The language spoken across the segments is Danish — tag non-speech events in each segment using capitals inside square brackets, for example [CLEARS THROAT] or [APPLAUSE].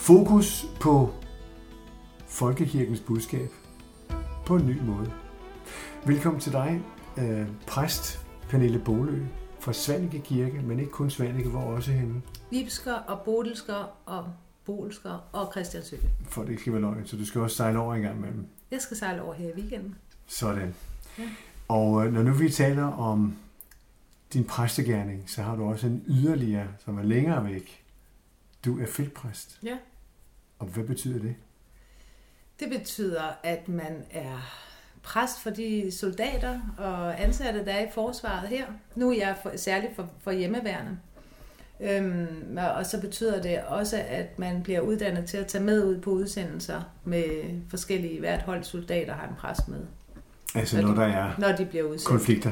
Fokus på folkekirkens budskab på en ny måde. Velkommen til dig, øh, præst Pernille Bolø fra Svanike Kirke, men ikke kun Svanike, hvor også henne. Vibsker og Bodelsker og Bolsker og Christiansø. For det ikke skal være løgn, så du skal også sejle over en gang med dem. Jeg skal sejle over her i weekenden. Sådan. Ja. Og øh, når nu vi taler om din præstegærning, så har du også en yderligere, som er længere væk. Du er feltpræst. Ja. Og hvad betyder det? Det betyder, at man er præst for de soldater og ansatte, der er i forsvaret her. Nu er jeg for, særligt for, for hjemmeværende. Øhm, og så betyder det også, at man bliver uddannet til at tage med ud på udsendelser med forskellige, hvert hold soldater har en præst med, Altså Når når de- der er når de bliver udsendt. konflikter.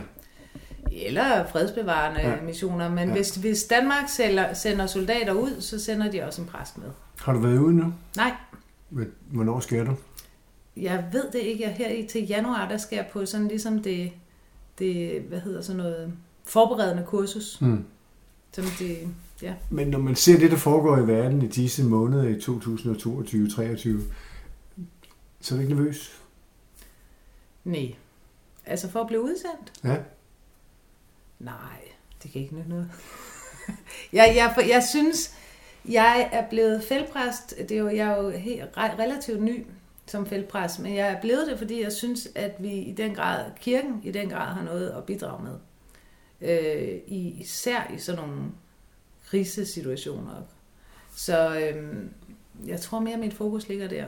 Eller fredsbevarende Ja. missioner. Men ja. hvis, hvis Danmark sender, sender soldater ud, så sender de også en præst med. Har du været ude nu? Nej, Hvornår skal du? jeg ved det ikke. Jeg her i til januar, der skal jeg på sådan ligesom det, det hvad hedder sådan noget, forberedende kursus. Hmm. Som det, ja. Men når man ser det, der foregår i verden i disse måneder i 2022-2023, så er du ikke nervøs? Nej. Altså for at blive udsendt? Ja. Nej, det kan ikke nytte noget. [LAUGHS] jeg, jeg, jeg synes, jeg er blevet feltpræst. Det er jo, jeg er jo helt, re- relativt ny som feltpræst, men jeg er blevet det, fordi jeg synes, at vi i den grad, kirken i den grad har noget at bidrage med. Øh, i, især i sådan nogle krisesituationer. Så øh, jeg tror mere, at mit fokus ligger der.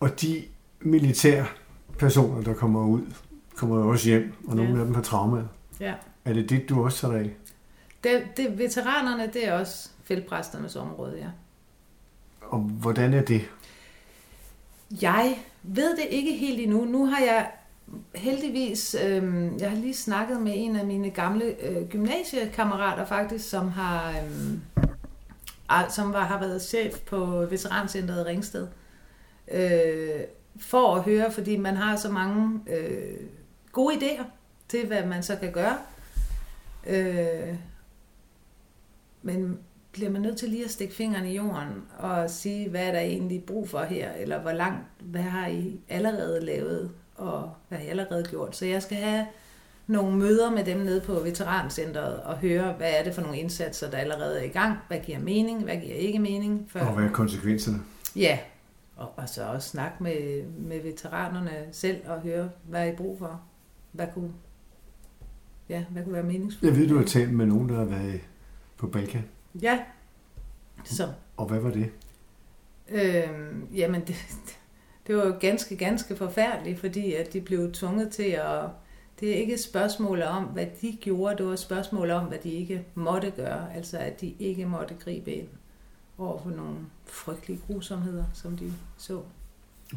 Og de militære personer, der kommer ud, kommer jo også hjem, og nogle Ja. af dem har traumer. Ja. Er det det, du også tager dig af? Det, det, veteranerne, det er også feltpræsternes område, ja. Og hvordan er det? Jeg ved det ikke helt endnu. Nu har jeg heldigvis, øh, jeg har lige snakket med en af mine gamle øh, gymnasiekammerater faktisk, som har, øh, som var, har været chef på Veterancentret i Ringsted. Øh, for at høre, fordi man har så mange øh, gode idéer til, hvad man så kan gøre. Øh, men bliver man nødt til lige at stikke fingeren i jorden og sige, hvad er der egentlig brug for her, eller hvor langt, hvad har I allerede lavet, og hvad har I allerede gjort. Så jeg skal have nogle møder med dem nede på Veterancentret og høre, hvad er det for nogle indsatser, der allerede er i gang, hvad giver mening, hvad giver ikke mening. For... Og hvad er konsekvenserne? Ja, og, og så også snakke med, med veteranerne selv og høre, hvad er I brug for, hvad kunne, ja, hvad kunne være meningsfuldt. Jeg ved, du har talt med nogen, der har været på Balkan. Ja, så Og hvad var det? Øhm, jamen, det, [LAUGHS] det var jo ganske, ganske forfærdeligt, fordi at de blev tvunget til at... Det er ikke et spørgsmål om, hvad de gjorde, det var et spørgsmål om, hvad de ikke måtte gøre. Altså, at de ikke måtte gribe ind over for nogle frygtelige grusomheder, som de så.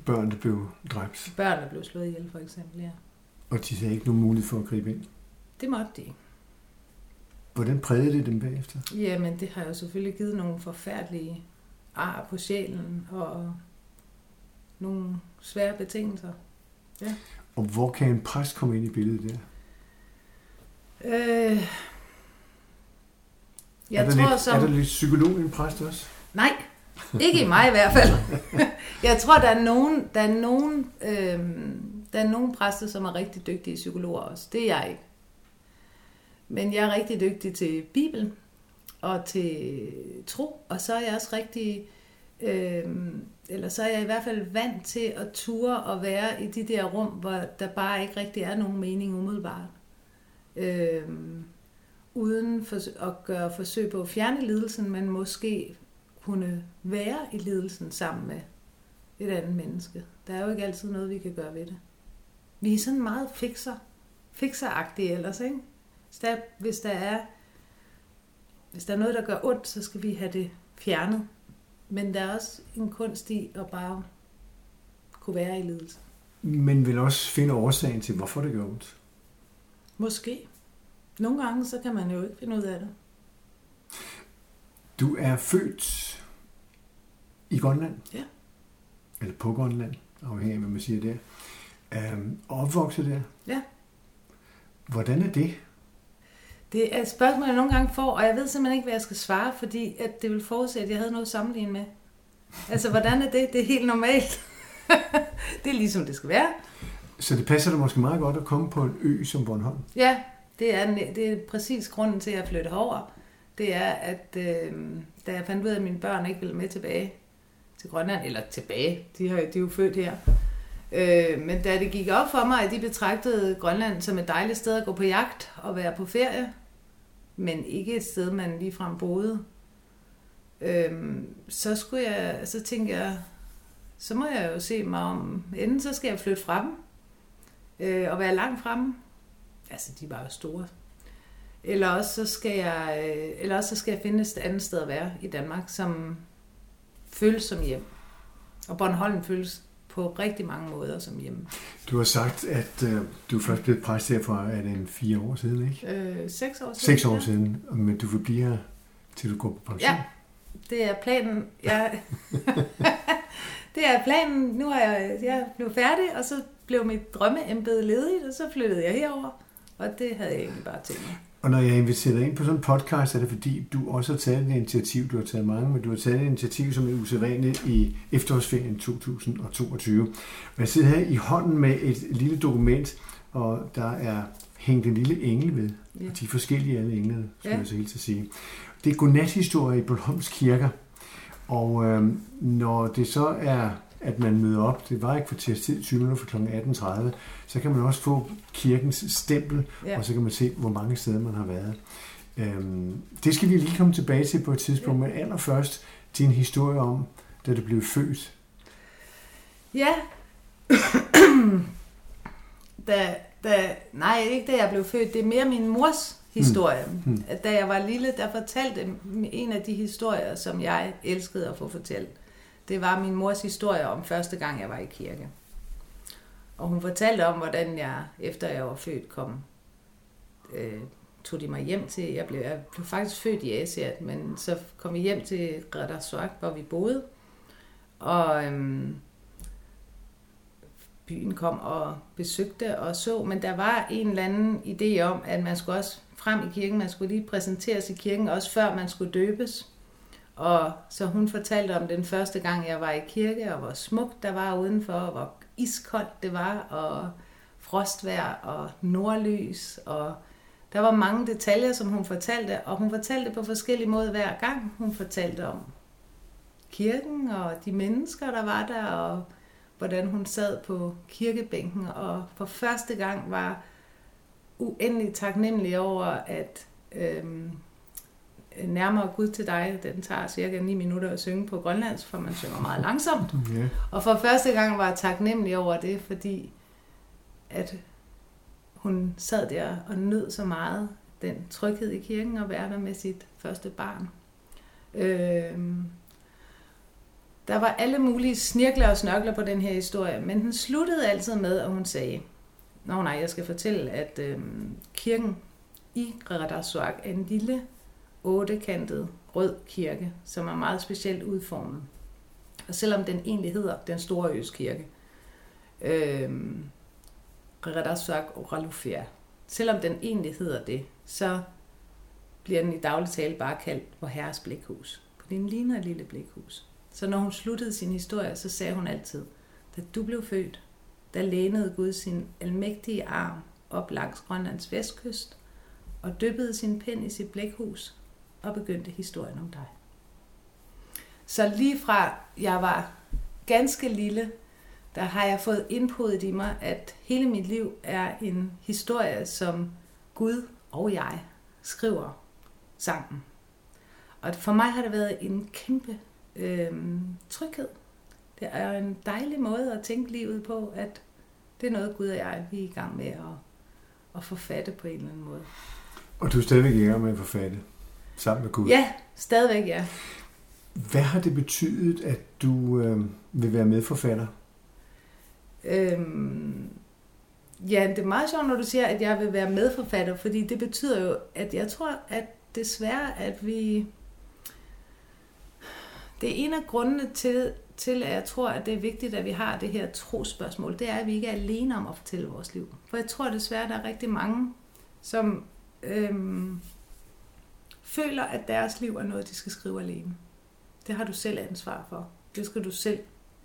Børn, der blev dræbt, Børnene blev slået ihjel, for eksempel, ja. og de havde ikke nogen mulighed for at gribe ind. Det måtte de ikke. Hvordan prægede det dem bagefter? Jamen, det har jo selvfølgelig givet nogle forfærdelige ar på sjælen og nogle svære betingelser. Og hvor kan en præst komme ind i billedet der? Øh, jeg er, der tror lidt, som... er der lidt psykolog i en præst også? Nej, ikke i mig i hvert fald. [LAUGHS] jeg tror, der er nogen, der er nogen, øh, der er nogen præster, som er rigtig dygtige psykologer også. Det er jeg ikke. Men jeg er rigtig dygtig til Bibelen og til tro, og så er jeg også rigtig, øh, eller så er jeg i hvert fald vant til at ture og være i de der rum, hvor der bare ikke rigtig er nogen mening umiddelbart. Øh, uden for, at gøre forsøg på at fjerne lidelsen, men måske kunne være i lidelsen sammen med et andet menneske. Der er jo ikke altid noget, vi kan gøre ved det. Vi er sådan meget fikser, fikseragtige ellers, ikke? Hvis der, hvis der er hvis der er noget, der gør ondt, så skal vi have det fjernet. Men der er også en kunst i at bare kunne være i lidelse. Men vil også finde årsagen til, hvorfor det gør ondt. Måske. Nogle gange, så kan man jo ikke finde ud af det. Du er født i Grønland? Ja. Eller på Grønland, afhængig af, hvad man siger der. Øhm, opvokset der? Ja. Hvordan er det? Det er et spørgsmål, jeg nogle gange får, og jeg ved simpelthen ikke, hvad jeg skal svare, fordi at det vil forudsætte, at jeg havde noget at sammenligne med. Altså, hvordan er det? Det er helt normalt. [LAUGHS] det er ligesom det skal være. Så det passer dig måske meget godt at komme på en ø som Bornholm? Ja, det er, det er præcis grunden til, at jeg flyttede over. Det er, at øh, da jeg fandt ud af, at mine børn ikke ville med tilbage til Grønland, eller tilbage, de, har, de er jo født her, øh, men da det gik op for mig, at de betragtede Grønland som et dejligt sted at gå på jagt og være på ferie, men ikke et sted, man ligefrem boede, øh, så, skulle jeg, så tænkte jeg, så må jeg jo se mig om, enten så skal jeg flytte fra dem, øh, og være langt fremme. Altså, de var jo store. Eller også så skal jeg, øh, eller også så skal jeg finde et andet sted at være i Danmark, som føles som hjem. Og Bornholm føles på rigtig mange måder som hjem. Du har sagt, at øh, du først blev præst her for er det en fire år siden, ikke? Øh, seks år siden. Seks år siden, men du vil blive her, til du går på pension. Ja, det er planen. Jeg, [LAUGHS] det er planen. Nu er jeg, jeg blev færdig, og så blev mit drømmeembede ledigt, og så flyttede jeg herover. Og det havde jeg egentlig bare tænkt mig. Og når jeg inviterer dig ind på sådan en podcast, er det fordi, du også har taget et initiativ, du har taget mange, men du har taget et initiativ, som er usædvanligt i efterårsferien 2022. Og jeg sidder her i hånden med et lille dokument, og der er hængt en lille engel ved. Ja. Og de er forskellige alle englene, skal ja. jeg så helt til at sige. Det er godnathistorie i Bornholms kirker. Og øh, når det så er at man møder op, det var ikke for tid, 20 minutter for kl. 18.30, så kan man også få kirkens stempel, ja. og så kan man se, hvor mange steder man har været. Øhm, det skal vi lige komme tilbage til på et tidspunkt, ja. men allerførst din historie om, da du blev født. Ja. [CLEARS THROAT] da, da, nej, ikke da jeg blev født, det er mere min mors historie. Hmm. Hmm. Da jeg var lille, der fortalte en af de historier, som jeg elskede at få fortalt det var min mors historie om første gang, jeg var i kirke. Og hun fortalte om, hvordan jeg, efter jeg var født, kom, øh, tog de mig hjem til, jeg blev, jeg blev faktisk født i Asiat, men så kom vi hjem til Gradasuak, hvor vi boede. Og øhm, byen kom og besøgte og så, men der var en eller anden idé om, at man skulle også frem i kirken, man skulle lige præsenteres i kirken, også før man skulle døbes. Og så hun fortalte om den første gang, jeg var i kirke, og hvor smukt der var udenfor, og hvor iskoldt det var, og frostvær og nordlys, og der var mange detaljer, som hun fortalte, og hun fortalte på forskellige måder hver gang. Hun fortalte om kirken og de mennesker, der var der, og hvordan hun sad på kirkebænken, og for første gang var uendelig taknemmelig over, at øhm, nærmere Gud til dig, den tager cirka 9 minutter at synge på grønlandsk, for man synger meget langsomt. Yeah. Og for første gang var jeg taknemmelig over det, fordi at hun sad der og nød så meget den tryghed i kirken og være der med sit første barn. Øhm, der var alle mulige snirkler og snørkler på den her historie, men den sluttede altid med, at hun sagde, Nå nej, jeg skal fortælle, at øhm, kirken i Gradasuak er en lille ottekantet rød kirke, som er meget specielt udformet. Og selvom den egentlig hedder Den Store Øskirke, øh, Redasuak Oralufia, selvom den egentlig hedder det, så bliver den i daglig tale bare kaldt Vor Herres Blækhus. For den ligner et lille blækhus. Så når hun sluttede sin historie, så sagde hun altid, da du blev født, der lænede Gud sin almægtige arm op langs Grønlands vestkyst og dyppede sin pind i sit blækhus og begyndte historien om dig. Så lige fra jeg var ganske lille, der har jeg fået indpodet i mig, at hele mit liv er en historie, som Gud og jeg skriver sammen. Og for mig har det været en kæmpe øh, tryghed. Det er en dejlig måde at tænke livet på, at det er noget, Gud og jeg vi er i gang med at, at forfatte på en eller anden måde. Og du er stadigvæk i gang med at forfatte? Sammen med Gud? Ja, stadigvæk ja. Hvad har det betydet, at du øh, vil være medforfatter? Øhm, ja, det er meget sjovt, når du siger, at jeg vil være medforfatter, fordi det betyder jo, at jeg tror, at desværre, at vi... Det er en af grundene til, til, at jeg tror, at det er vigtigt, at vi har det her trospørgsmål. Det er, at vi ikke er alene om at fortælle vores liv. For jeg tror desværre, at der er rigtig mange, som øhm, føler, at deres liv er noget, de skal skrive alene. Det har du selv ansvar for. Det skal du selv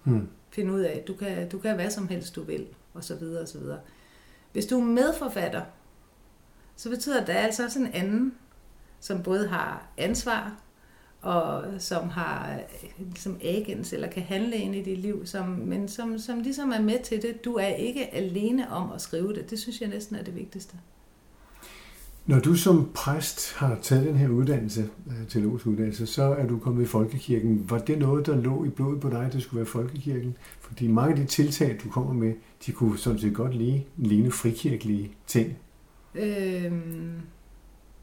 Hmm. finde ud af. Du kan, du kan hvad som helst, du vil, og så videre, og så videre. Hvis du er medforfatter, så betyder det, at der er altså også en anden, som både har ansvar, og som har som agens, eller kan handle ind i dit liv, som, men som, som ligesom er med til det. Du er ikke alene om at skrive det. Det synes jeg næsten er det vigtigste. Når du som præst har taget den her uddannelse, øh, teologisk uddannelse, så er du kommet i folkekirken. Var det noget, der lå i blodet på dig, at det skulle være folkekirken? Fordi mange af de tiltag, du kommer med, de kunne sådan set godt lige ligne frikirkelige ting. Øhm,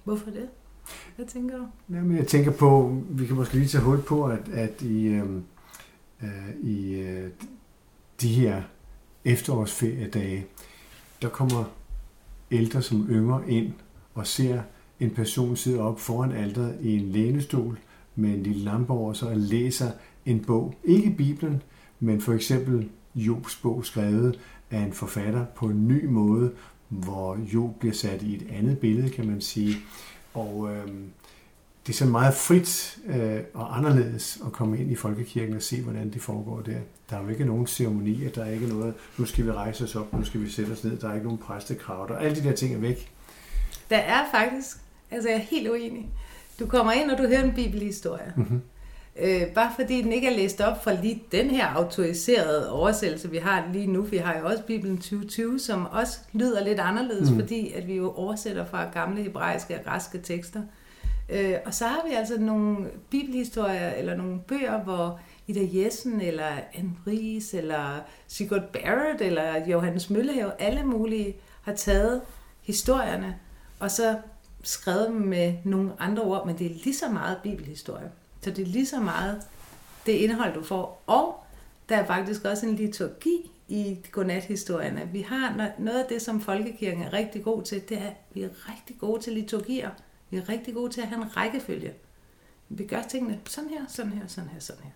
hvorfor det? Hvad tænker du? Jamen, jeg tænker på, vi kan måske lige tage hul på, at, at i, øhm, øh, i øh, de her efterårsferiedage, der kommer ældre som yngre ind og ser en person sidde op foran alteret i en lænestol med en lille lampe over sig og læser en bog. Ikke Bibelen, men for eksempel Jobs bog skrevet af en forfatter på en ny måde, hvor Job bliver sat i et andet billede, kan man sige. Og øh, det er så meget frit øh, og anderledes at komme ind i folkekirken og se, hvordan det foregår der. Der er jo ikke nogen ceremonier, der er ikke noget, nu skal vi rejse os op, nu skal vi sætte os ned, der er ikke nogen præstekrav, og alle de der ting er væk. Der er faktisk, altså jeg er helt uenig. Du kommer ind, og du hører en bibelhistorie. Mm-hmm. Øh, bare fordi den ikke er læst op fra lige den her autoriserede oversættelse, vi har lige nu. Vi har jo også Bibelen 2020, som også lyder lidt anderledes, Mm. fordi at vi jo oversætter fra gamle hebraiske og græske tekster. Øh, og så har vi altså nogle bibelhistorier, eller nogle bøger, hvor Ida Jessen, eller Anne Ries, eller Sigurd Barrett, eller Johannes Møllehave, alle mulige har taget historierne, og så skrevet dem med nogle andre ord, men det er lige så meget bibelhistorie. Så det er lige så meget det indhold, du får. Og der er faktisk også en liturgi i godnathistorierne. Vi har noget af det, som folkekirken er rigtig god til, det er, at vi er rigtig gode til liturgier. Vi er rigtig gode til at have en rækkefølge. Vi gør tingene sådan her, sådan her, sådan her, sådan her.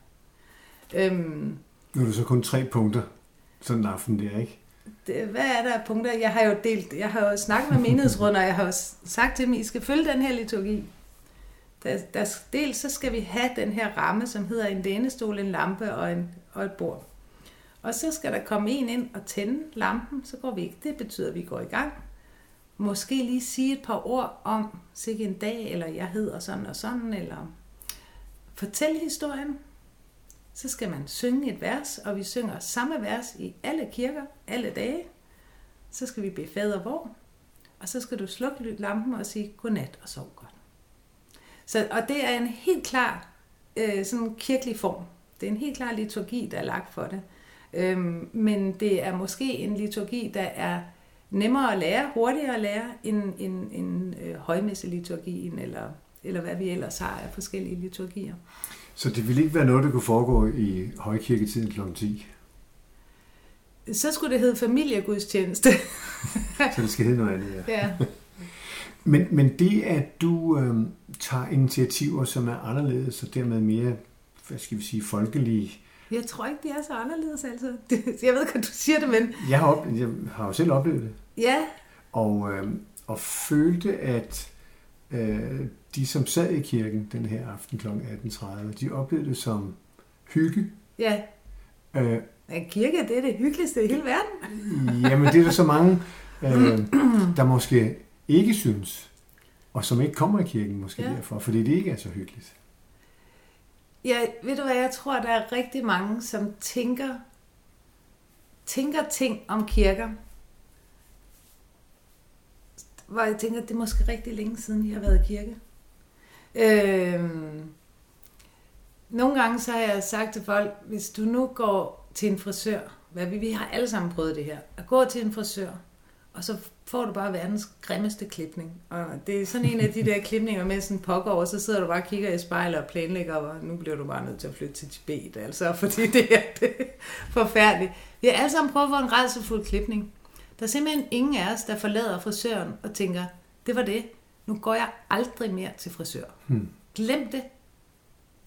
Øhm, Nu er det så kun tre punkter, sådan en aften der, ikke? Hvad er der af punkter? Jeg har jo delt, jeg har jo snakket med menighedsrådene, og jeg har også sagt til dem, I skal følge den her liturgi. Der, der, dels så skal vi have den her ramme, som hedder en lænestol, en lampe og, en, og et bord. Og så skal der komme en ind og tænde lampen, så går vi ikke. Det betyder, at vi går i gang. Måske lige sige et par ord om, sikke en dag, eller jeg hedder sådan og sådan, eller fortæl historien. Så skal man synge et vers, og vi synger samme vers i alle kirker, alle dage. Så skal vi bede fader vor, og så skal du slukke lampen og sige godnat og sov godt. Så, og det er en helt klar øh, sådan kirkelig form. Det er en helt klar liturgi, der er lagt for det. Øhm, men det er måske en liturgi, der er nemmere at lære, hurtigere at lære, end en, en øh, højmesseliturgien, eller, eller hvad vi ellers har af forskellige liturgier. Så det ville ikke være noget, der kunne foregå i højkirketiden kl. 10. Så skulle det hedde familiegudstjeneste. Så det skal hedde noget andet, ja. ja. Men, men det, at du øh, tager initiativer, som er anderledes, og dermed mere, hvad skal vi sige, folkelige. Jeg tror ikke, det er så anderledes, altså. [LAUGHS] Jeg ved godt, du siger det, men Jeg har, op, jeg har jo selv oplevet det, ja, og, øh, og følte, at de, som sad i kirken den her aften kl. 18.30, de oplevede det som hygge. ja. Øh, En kirke, det er det hyggeligste i hele verden. [LAUGHS] jamen, det er der så mange, øh, der måske ikke synes, og som ikke kommer i kirken måske ja. Ja. derfor, fordi det ikke er så hyggeligt. Ja, ved du hvad, jeg tror, der er rigtig mange, som tænker, tænker ting om kirker, hvor jeg tænker, det er måske rigtig længe siden, jeg har været i kirke. Øhm, nogle gange så har jeg sagt til folk, hvis du nu går til en frisør, hvad vi, vi har alle sammen prøvet det her, at gå til en frisør, og så får du bare verdens grimmeste klipning. Og det er sådan en af de der [LAUGHS] klipninger med sådan pokker over, så sidder du bare og kigger i spejlet og planlægger, og nu bliver du bare nødt til at flytte til Tibet, altså, fordi det er, det [LAUGHS] er forfærdeligt. Vi har alle sammen prøvet at få en rædselfuld klipning. Der er simpelthen ingen af os, der forlader frisøren og tænker, det var det, nu går jeg aldrig mere til frisør. Hmm. Glem det.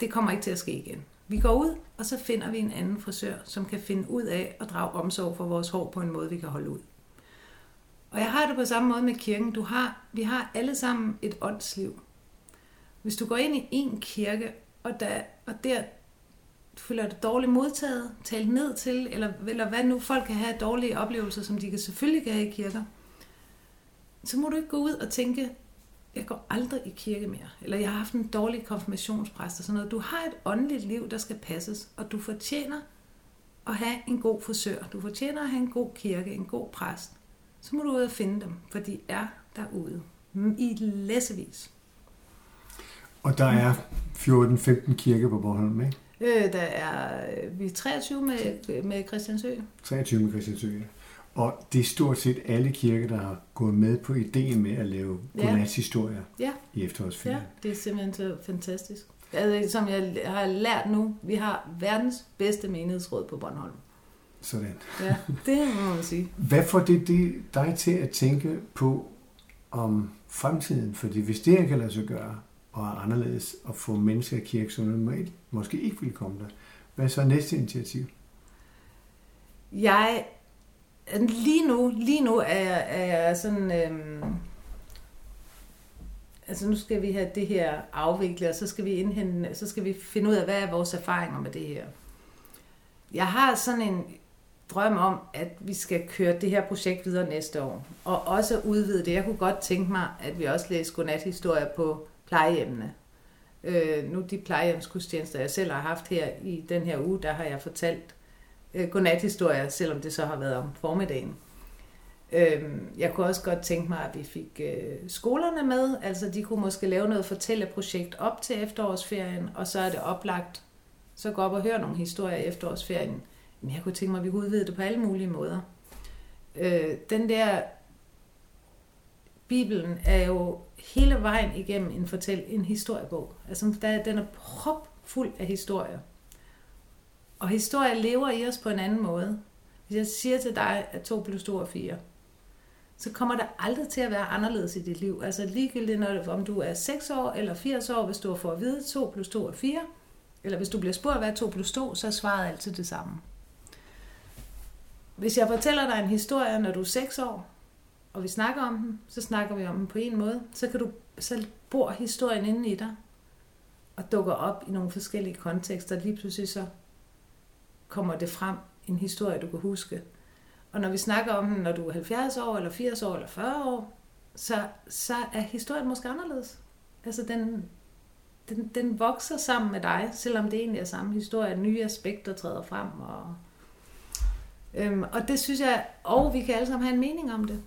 Det kommer ikke til at ske igen. Vi går ud, og så finder vi en anden frisør, som kan finde ud af at drage omsorg for vores hår på en måde, vi kan holde ud. Og jeg har det på samme måde med kirken. Du har, vi har alle sammen et åndsliv. Hvis du går ind i en kirke, og, der, og der føler dig dårligt modtaget, talt ned til, eller, eller hvad nu folk kan have dårlige oplevelser, som de kan selvfølgelig kan have i kirker, så må du ikke gå ud og tænke, jeg går aldrig i kirke mere, eller jeg har haft en dårlig konfirmationspræst og sådan noget. Du har et åndeligt liv, der skal passes, og du fortjener at have en god frisør. Du fortjener at have en god kirke, en god præst. Så må du ud og finde dem, for de er derude i læsevis. Og der er 14-15 kirker på Bornholm, ikke? Øh, der er, øh, vi er 23 med, med Christiansø. 23 med Christiansø, ja. Og det er stort set alle kirker, der har gået med på ideen med at lave godnatshistorier ja. i efterårsferien. Ja, det er simpelthen så fantastisk. Altså, som jeg har lært nu, vi har verdens bedste menighedsråd på Bornholm. Sådan. Ja, det må man sige. [LAUGHS] Hvad får det, det dig til at tænke på om fremtiden? Fordi hvis det her kan lade sig gøre, og er anderledes, at få mennesker i kirke, som normalt måske ikke vil komme der, hvad er så næste initiativ? Jeg lige nu, lige nu er jeg, er jeg sådan, øhm, altså nu skal vi have det her afviklet, og så skal vi indhente, så skal vi finde ud af, hvad er vores erfaringer med det her. Jeg har sådan en drøm om, at vi skal køre det her projekt videre næste år, og også udvide det. Jeg kunne godt tænke mig, at vi også læser godnathistorier på plejehjemmene. Øh, nu de plejehjemskudstjenester, jeg selv har haft her i den her uge, der har jeg fortalt øh, godnathistorier, selvom det så har været om formiddagen. Øh, jeg kunne også godt tænke mig, at vi fik øh, skolerne med, altså de kunne måske lave noget fortælleprojekt op til efterårsferien, og så er det oplagt, så gå op og høre nogle historier i efterårsferien. Men jeg kunne tænke mig, at vi kunne udvide det på alle mulige måder. Øh, den der Bibelen er jo hele vejen igennem en, fortæl, en historiebog. Altså, der, den er propfuld af historier. Og historie lever i os på en anden måde. Hvis jeg siger til dig, at 2 plus 2 er 4, så kommer det aldrig til at være anderledes i dit liv. Altså ligegyldigt, når, om du er 6 år eller 80 år, hvis du får at vide, 2 plus 2 er 4, eller hvis du bliver spurgt, hvad er 2 plus 2, så er svaret altid det samme. Hvis jeg fortæller dig en historie, når du er 6 år, og vi snakker om den, så snakker vi om den på en måde, så, kan du, så bor historien inde i dig, og dukker op i nogle forskellige kontekster. Lige pludselig så kommer det frem, en historie, du kan huske. Og når vi snakker om den, når du er 70 år, eller 80 år, eller 40 år, så, så er historien måske anderledes. Altså den, den, den vokser sammen med dig, selvom det egentlig er samme historie, nye aspekter træder frem. Og, øhm, og det synes jeg, og vi kan alle sammen have en mening om det.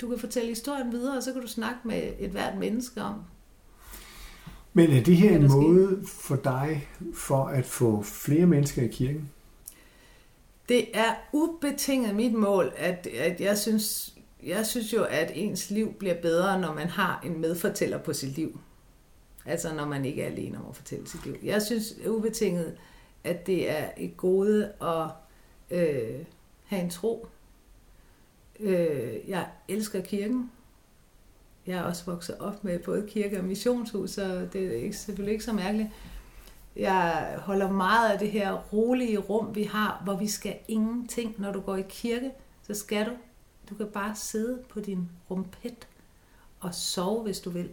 Du kan fortælle historien videre, og så kan du snakke med et hvert menneske om. Men er det her en måde for dig for at få flere mennesker i kirken? Det er ubetinget mit mål, at, at jeg, synes, jeg synes jo, at ens liv bliver bedre, når man har en medfortæller på sit liv. Altså når man ikke er alene om at fortælle sit liv. Jeg synes ubetinget, at det er et gode at øh, have en tro. Øh, jeg elsker kirken. Jeg er også vokset op med både kirke og missionshus, så det er ikke, selvfølgelig ikke så mærkeligt. Jeg holder meget af det her rolige rum, vi har, hvor vi skal ingenting. Når du går i kirke, så skal du. Du kan bare sidde på din rumpet og sove, hvis du vil.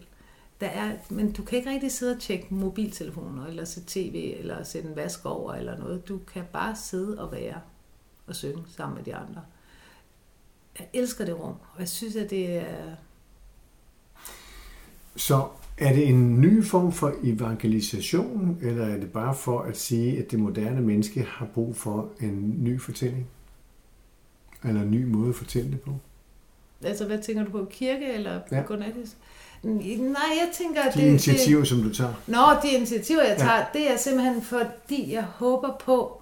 Der er, men du kan ikke rigtig sidde og tjekke mobiltelefoner, eller se tv, eller sætte en vask over, eller noget. Du kan bare sidde og være og synge sammen med de andre. Jeg elsker det rum, og jeg synes, at det er... Så er det en ny form for evangelisation, eller er det bare for at sige, at det moderne menneske har brug for en ny fortælling? Eller en ny måde at fortælle det på? Altså, hvad tænker du på? Kirke eller ja. godnatis? Nej, jeg tænker... De det, initiativer, det, som du tager. Nå, de initiativer, jeg tager, ja. det er simpelthen fordi, jeg håber på,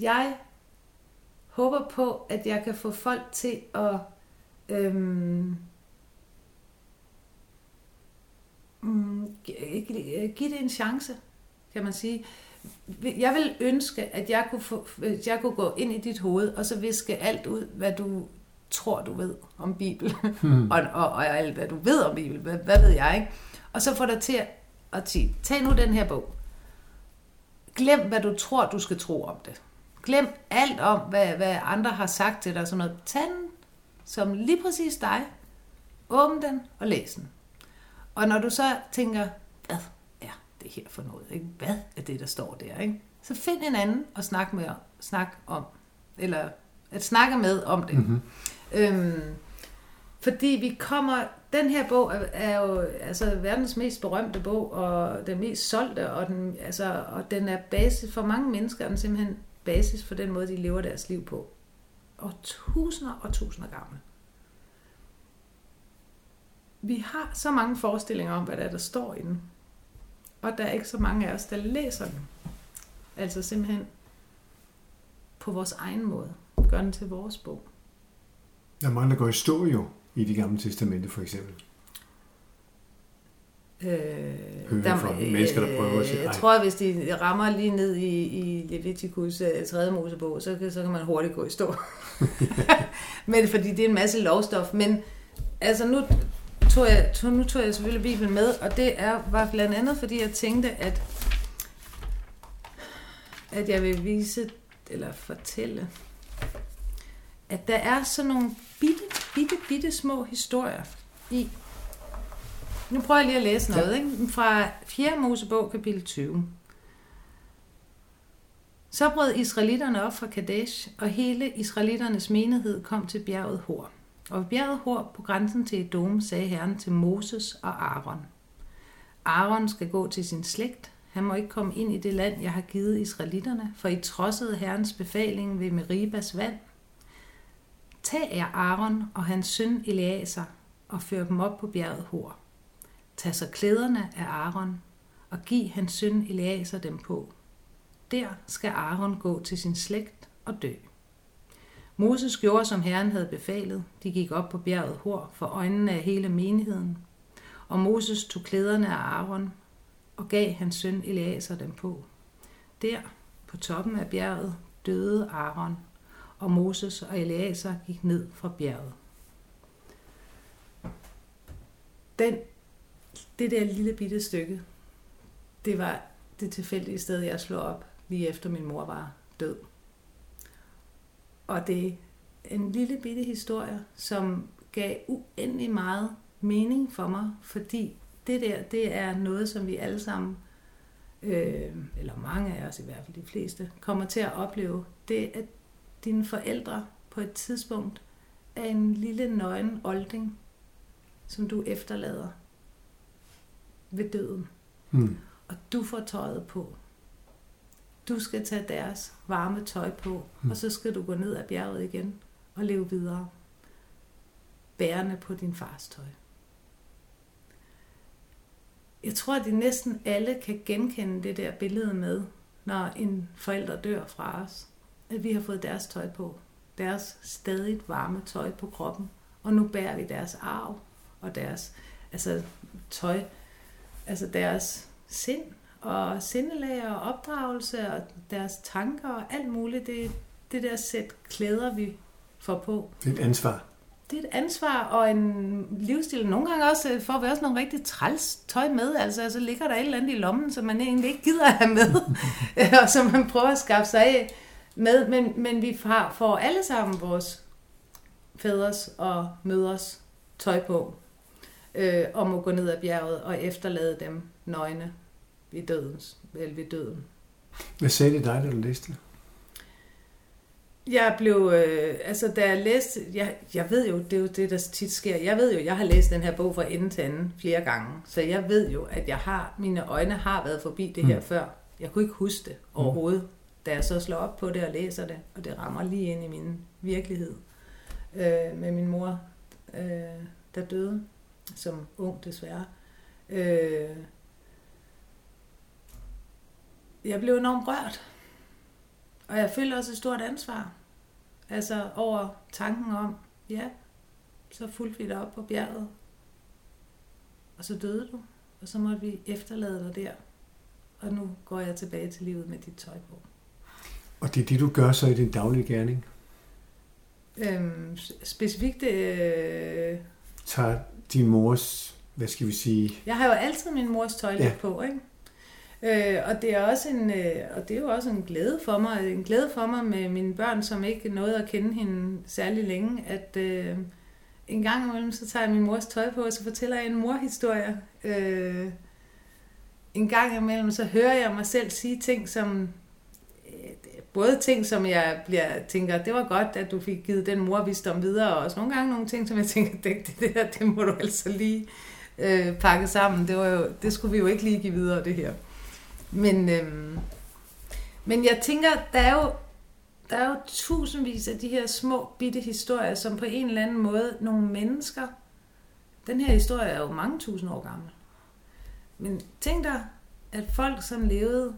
jeg håber på, at jeg kan få folk til at øhm, mm, give det en chance, kan man sige. Jeg vil ønske, at jeg kunne, få, jeg kunne gå ind i dit hoved, og så viske alt ud, hvad du tror, du ved om Bibelen, hmm. og, og, og alt, hvad du ved om Bibelen, hvad, hvad ved jeg, ikke? Og så få dig til at sige, tag nu den her bog. Glem, hvad du tror, du skal tro om det. Glem alt om, hvad, hvad andre har sagt til dig. Sådan noget. Tag den som lige præcis dig. Åbn den og læs den. Og når du så tænker, hvad er det her for noget? Ikke? Hvad er det, der står der? Ikke? Så find en anden at snakke med snak om. Eller at snakke med om det. Mm-hmm. Øhm, fordi vi kommer... Den her bog er, er jo altså, verdens mest berømte bog, og den mest solgte, og den, altså, og den er basis for mange mennesker, er den simpelthen basis for den måde, de lever deres liv på. Og tusinder og tusinder gamle. Vi har så mange forestillinger om, hvad der er, der står i den. Og der er ikke så mange af os, der læser den. Altså simpelthen på vores egen måde. Gør den til vores bog. Der er mange, der går i stå jo i de gamle testamente for eksempel. Øh, der, fra mennesker, der prøver at sige, Jeg tror, at hvis de rammer lige ned i, i Leviticus 3. Øh, Mosebog, så, så kan man hurtigt gå i stå. [LAUGHS] Men fordi det er en masse lovstof. Men altså nu tog jeg, tog, nu tog jeg selvfølgelig Bibelen med, og det er, var blandt andet, fordi jeg tænkte, at, at jeg vil vise, eller fortælle, at der er sådan nogle bitte, bitte, bitte små historier i. Nu prøver jeg lige at læse noget, ikke? Fra 4. Mosebog, kapitel 20. Så brød israelitterne op fra Kadesh, og hele israelitternes menighed kom til bjerget Hor. Og bjerget Hor på grænsen til Edom sagde Herren til Moses og Aaron. Aaron skal gå til sin slægt. Han må ikke komme ind i det land, jeg har givet israelitterne, for I trodsede Herrens befaling ved Meribas vand. Tag jer Aaron og hans søn Eleazar og før dem op på bjerget Hor. Tag så klæderne af Aaron og giv hans søn Eleazar dem på. Der skal Aaron gå til sin slægt og dø. Moses gjorde, som Herren havde befalet. De gik op på bjerget Hor for øjnene af hele menigheden. Og Moses tog klæderne af Aaron og gav hans søn Eleazar dem på. Der, på toppen af bjerget, døde Aaron, og Moses og Eleazar gik ned fra bjerget. Den, det der lille bitte stykke, det var det tilfældige sted, jeg slog op lige efter min mor var død. Og det er en lille bitte historie, som gav uendelig meget mening for mig, fordi det der, det er noget, som vi alle sammen, øh, eller mange af os i hvert fald de fleste, kommer til at opleve. Det at dine forældre på et tidspunkt er en lille nøgen olding, som du efterlader ved døden. Hmm. Og du får tøjet på. Du skal tage deres varme tøj på, mm. og så skal du gå ned ad bjerget igen og leve videre. Bærende på din fars tøj. Jeg tror, at de næsten alle kan genkende det der billede med, når en forælder dør fra os. At vi har fået deres tøj på. Deres stadigt varme tøj på kroppen. Og nu bærer vi deres arv og deres altså, tøj, altså deres sind og sindelag og opdragelse og deres tanker og alt muligt. Det, det der sæt klæder, vi får på. Det er et ansvar. Det er et ansvar og en livsstil. Nogle gange også øh, får vi også nogle rigtig træls tøj med. Altså, altså ligger der et eller andet i lommen, som man egentlig ikke gider at have med, [LAUGHS] og som man prøver at skaffe sig af med. Men, men vi får alle sammen vores fædres og mødres tøj på, øh, og må gå ned ad bjerget og efterlade dem nøgne ved, dødens, vel ved døden. Hvad sagde det dig, da du læste Jeg blev, øh, altså da jeg læste, jeg, jeg ved jo, det er jo det, der tit sker, jeg ved jo, jeg har læst den her bog fra ende til anden flere gange, så jeg ved jo, at jeg har, mine øjne har været forbi det her mm. før. Jeg kunne ikke huske det overhovedet, mm. da jeg så slår op på det og læser det, og det rammer lige ind i min virkelighed øh, med min mor, øh, der døde som ung desværre. Øh, jeg blev enormt rørt. Og jeg følte også et stort ansvar. Altså over tanken om, ja, så fulgte vi dig op på bjerget. Og så døde du. Og så måtte vi efterlade dig der. Og nu går jeg tilbage til livet med dit tøj på. Og det er det, du gør så i din daglige gerning? Øhm, specifikt... Øh... Tager din mors, hvad skal vi sige... Jeg har jo altid min mors tøj ja. på, ikke? Øh, og det er også en øh, og det er jo også en glæde for mig, en glæde for mig med mine børn, som ikke nåede at kende hende særlig længe, at øh, en gang imellem, så tager jeg min mors tøj på, og så fortæller jeg en morhistorie. Øh, en gang imellem, så hører jeg mig selv sige ting, som både ting, som jeg bliver, tænker, det var godt, at du fik givet den morvisdom videre, og også nogle gange nogle ting, som jeg tænker, det, det, det der, det må du altså lige øh, pakke sammen. Det, var jo, det skulle vi jo ikke lige give videre, det her. Men, øh, men jeg tænker, der er jo der er jo tusindvis af de her små bitte historier, som på en eller anden måde nogle mennesker, den her historie er jo mange tusind år gammel. Men tænk dig, at folk, som levede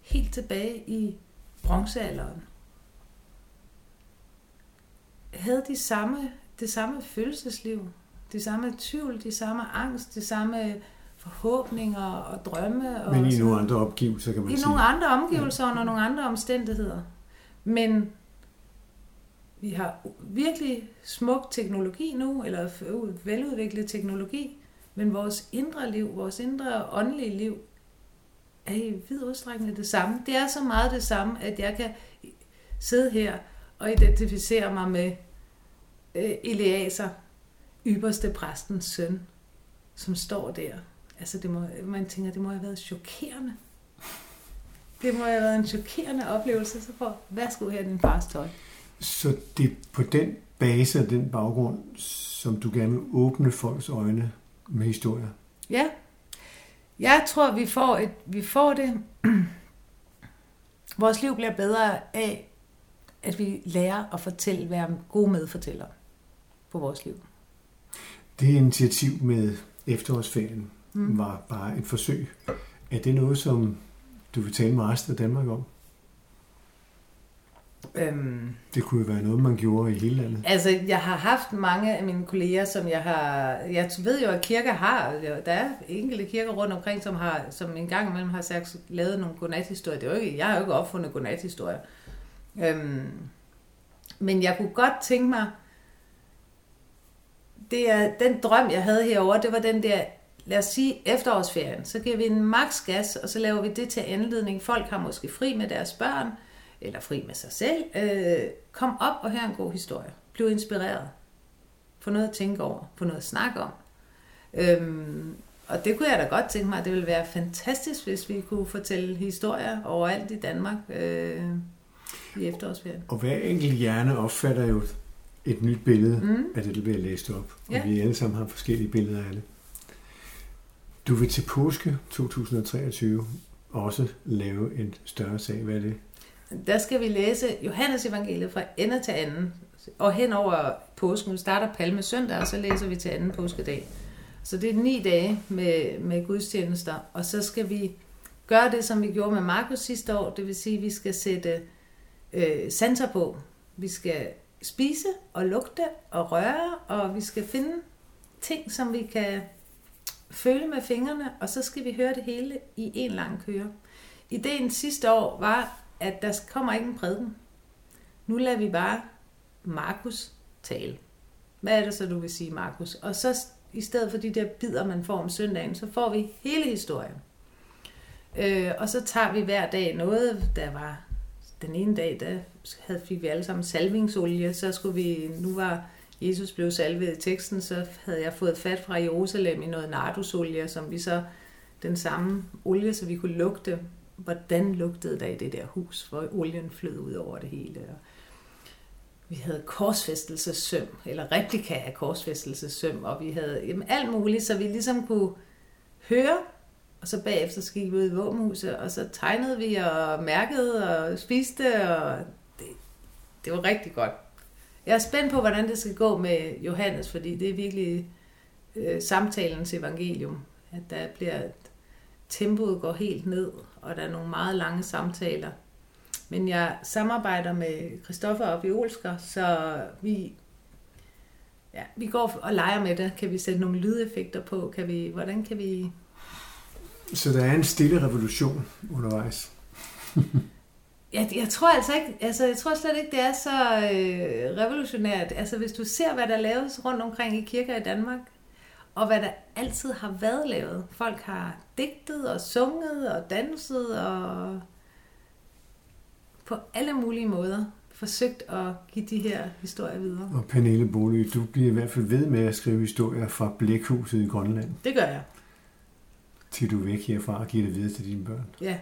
helt tilbage i bronzealderen, havde de samme, det samme følelsesliv, de samme tvivl, de samme angst, de samme forhåbninger og drømme. Og Men i nogle andre omgivelser, kan man I sige. nogle andre omgivelser ja. og nogle andre omstændigheder. Men vi har virkelig smuk teknologi nu, eller veludviklet teknologi, men vores indre liv, vores indre åndelige liv, er i vid udstrækning det samme. Det er så meget det samme, at jeg kan sidde her og identificere mig med øh, Eleaser, ypperste præstens søn, som står der. Altså, det må, man tænker, det må have været chokerende. Det må have været en chokerende oplevelse, så for, værsgo her din fars tøj. Så det er på den base og den baggrund, som du gerne vil åbne folks øjne med historier? Ja. Jeg tror, vi får, et, vi får det. [CLEARS THROAT] Vores liv bliver bedre af, at vi lærer at fortælle, være gode medfortællere på vores liv. Det initiativ med efterårsferien mm. var bare et forsøg. Er det noget, som du vil tale med resten af Danmark om? Øhm, Det kunne jo være noget, man gjorde i hele landet. altså, jeg har haft mange af mine kolleger, som jeg har... Jeg ved jo, at kirker har... Der er enkelte kirker rundt omkring, som, har, som en gang imellem har sagt, lavet nogle godnathistorier. Det er jo ikke, jeg har jo ikke opfundet godnathistorier. Øhm, men jeg kunne godt tænke mig... Det er, den drøm, jeg havde herover, det var den der lad os sige efterårsferien, så giver vi en maks gas, og så laver vi det til anledning. Folk har måske fri med deres børn, eller fri med sig selv. Øh, kom op og hør en god historie. Bliv inspireret. Få noget at tænke over. Få noget at snakke om. Øhm, og det kunne jeg da godt tænke mig, at det ville være fantastisk, hvis vi kunne fortælle historier overalt i Danmark øh, i efterårsferien. Og hver enkelt hjerne opfatter jo et nyt billede mm. af det, der bliver læst op. Og Ja. vi alle sammen har forskellige billeder af det. Du vil til påske 2023 også lave en større sag. Hvad er det? Der skal vi læse Johannes evangeliet fra ende til anden. Og hen over påsken, vi starter palme søndag, og så læser vi til anden påskedag. Så det er ni dage med, med gudstjenester, og så skal vi gøre det, som vi gjorde med Markus sidste år. Det vil sige, at vi skal sætte øh, sanser på. Vi skal spise og lugte og røre, og vi skal finde ting, som vi kan føle med fingrene, og så skal vi høre det hele i en lang køre. Ideen sidste år var, at der kommer ikke en prædiken. Nu lader vi bare Markus tale. Hvad er det så, du vil sige, Markus? Og så i stedet for de der bidder, man får om søndagen, så får vi hele historien. Øh, og så tager vi hver dag noget, der var den ene dag, der havde, fik vi alle sammen salvingsolie, så skulle vi, nu var Jesus blev salvet i teksten, så havde jeg fået fat fra Jerusalem i noget nardusolie, som vi så, den samme olie, så vi kunne lugte, hvordan lugtede der i det der hus, hvor olien flød ud over det hele. Og vi havde korsfæstelsessøm, eller replika af korsfæstelsessøm, og vi havde jamen, alt muligt, så vi ligesom kunne høre, og så bagefter så gik vi ud i våbenhuset, og så tegnede vi og mærkede og spiste, og det, det var rigtig godt. Jeg er spændt på, hvordan det skal gå med Johannes, fordi det er virkelig øh, samtalens evangelium. At der bliver, tempoet går helt ned, og der er nogle meget lange samtaler. Men jeg samarbejder med Christoffer og Olsker, så vi, ja, vi går og leger med det. Kan vi sætte nogle lydeffekter på? Kan vi, hvordan kan vi... Så der er en stille revolution undervejs. Jeg, jeg tror altså ikke, altså jeg tror slet ikke, det er så øh, revolutionært. Altså hvis du ser, hvad der laves rundt omkring i kirker i Danmark, og hvad der altid har været lavet. Folk har digtet og sunget og danset og på alle mulige måder forsøgt at give de her historier videre. Og Pernille Bolig, du bliver i hvert fald ved med at skrive historier fra Blækhuset i Grønland, Det gør jeg. til du er væk herfra og giver det videre til dine børn. Ja.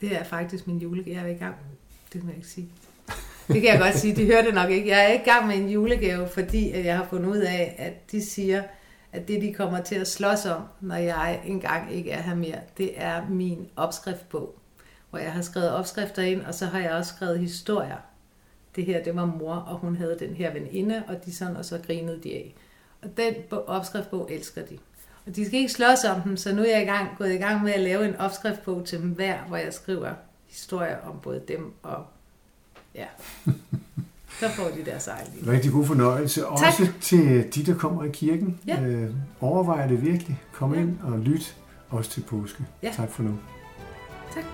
Det er faktisk min julegave. Jeg er i gang Det må jeg ikke sige. Det kan jeg godt sige. De hører det nok ikke. Jeg er ikke i gang med en julegave, fordi jeg har fundet ud af, at de siger, at det, de kommer til at slås om, når jeg engang ikke er her mere, det er min opskriftbog, hvor jeg har skrevet opskrifter ind, og så har jeg også skrevet historier. Det her, det var mor, og hun havde den her veninde, og de sådan, og så grinede de af. Og den opskriftbog elsker de. Og de skal ikke slås om den, så nu er jeg i gang, gået i gang med at lave en opskriftbog til dem hver, hvor jeg skriver historier om både dem og ja. [LAUGHS] Så får de deres egen liv. Rigtig god fornøjelse. Tak. Også til de, der kommer i kirken. Ja. Øh, overvej det virkelig. Kom ja. ind og lyt også til påske. Ja. Tak for nu. Tak.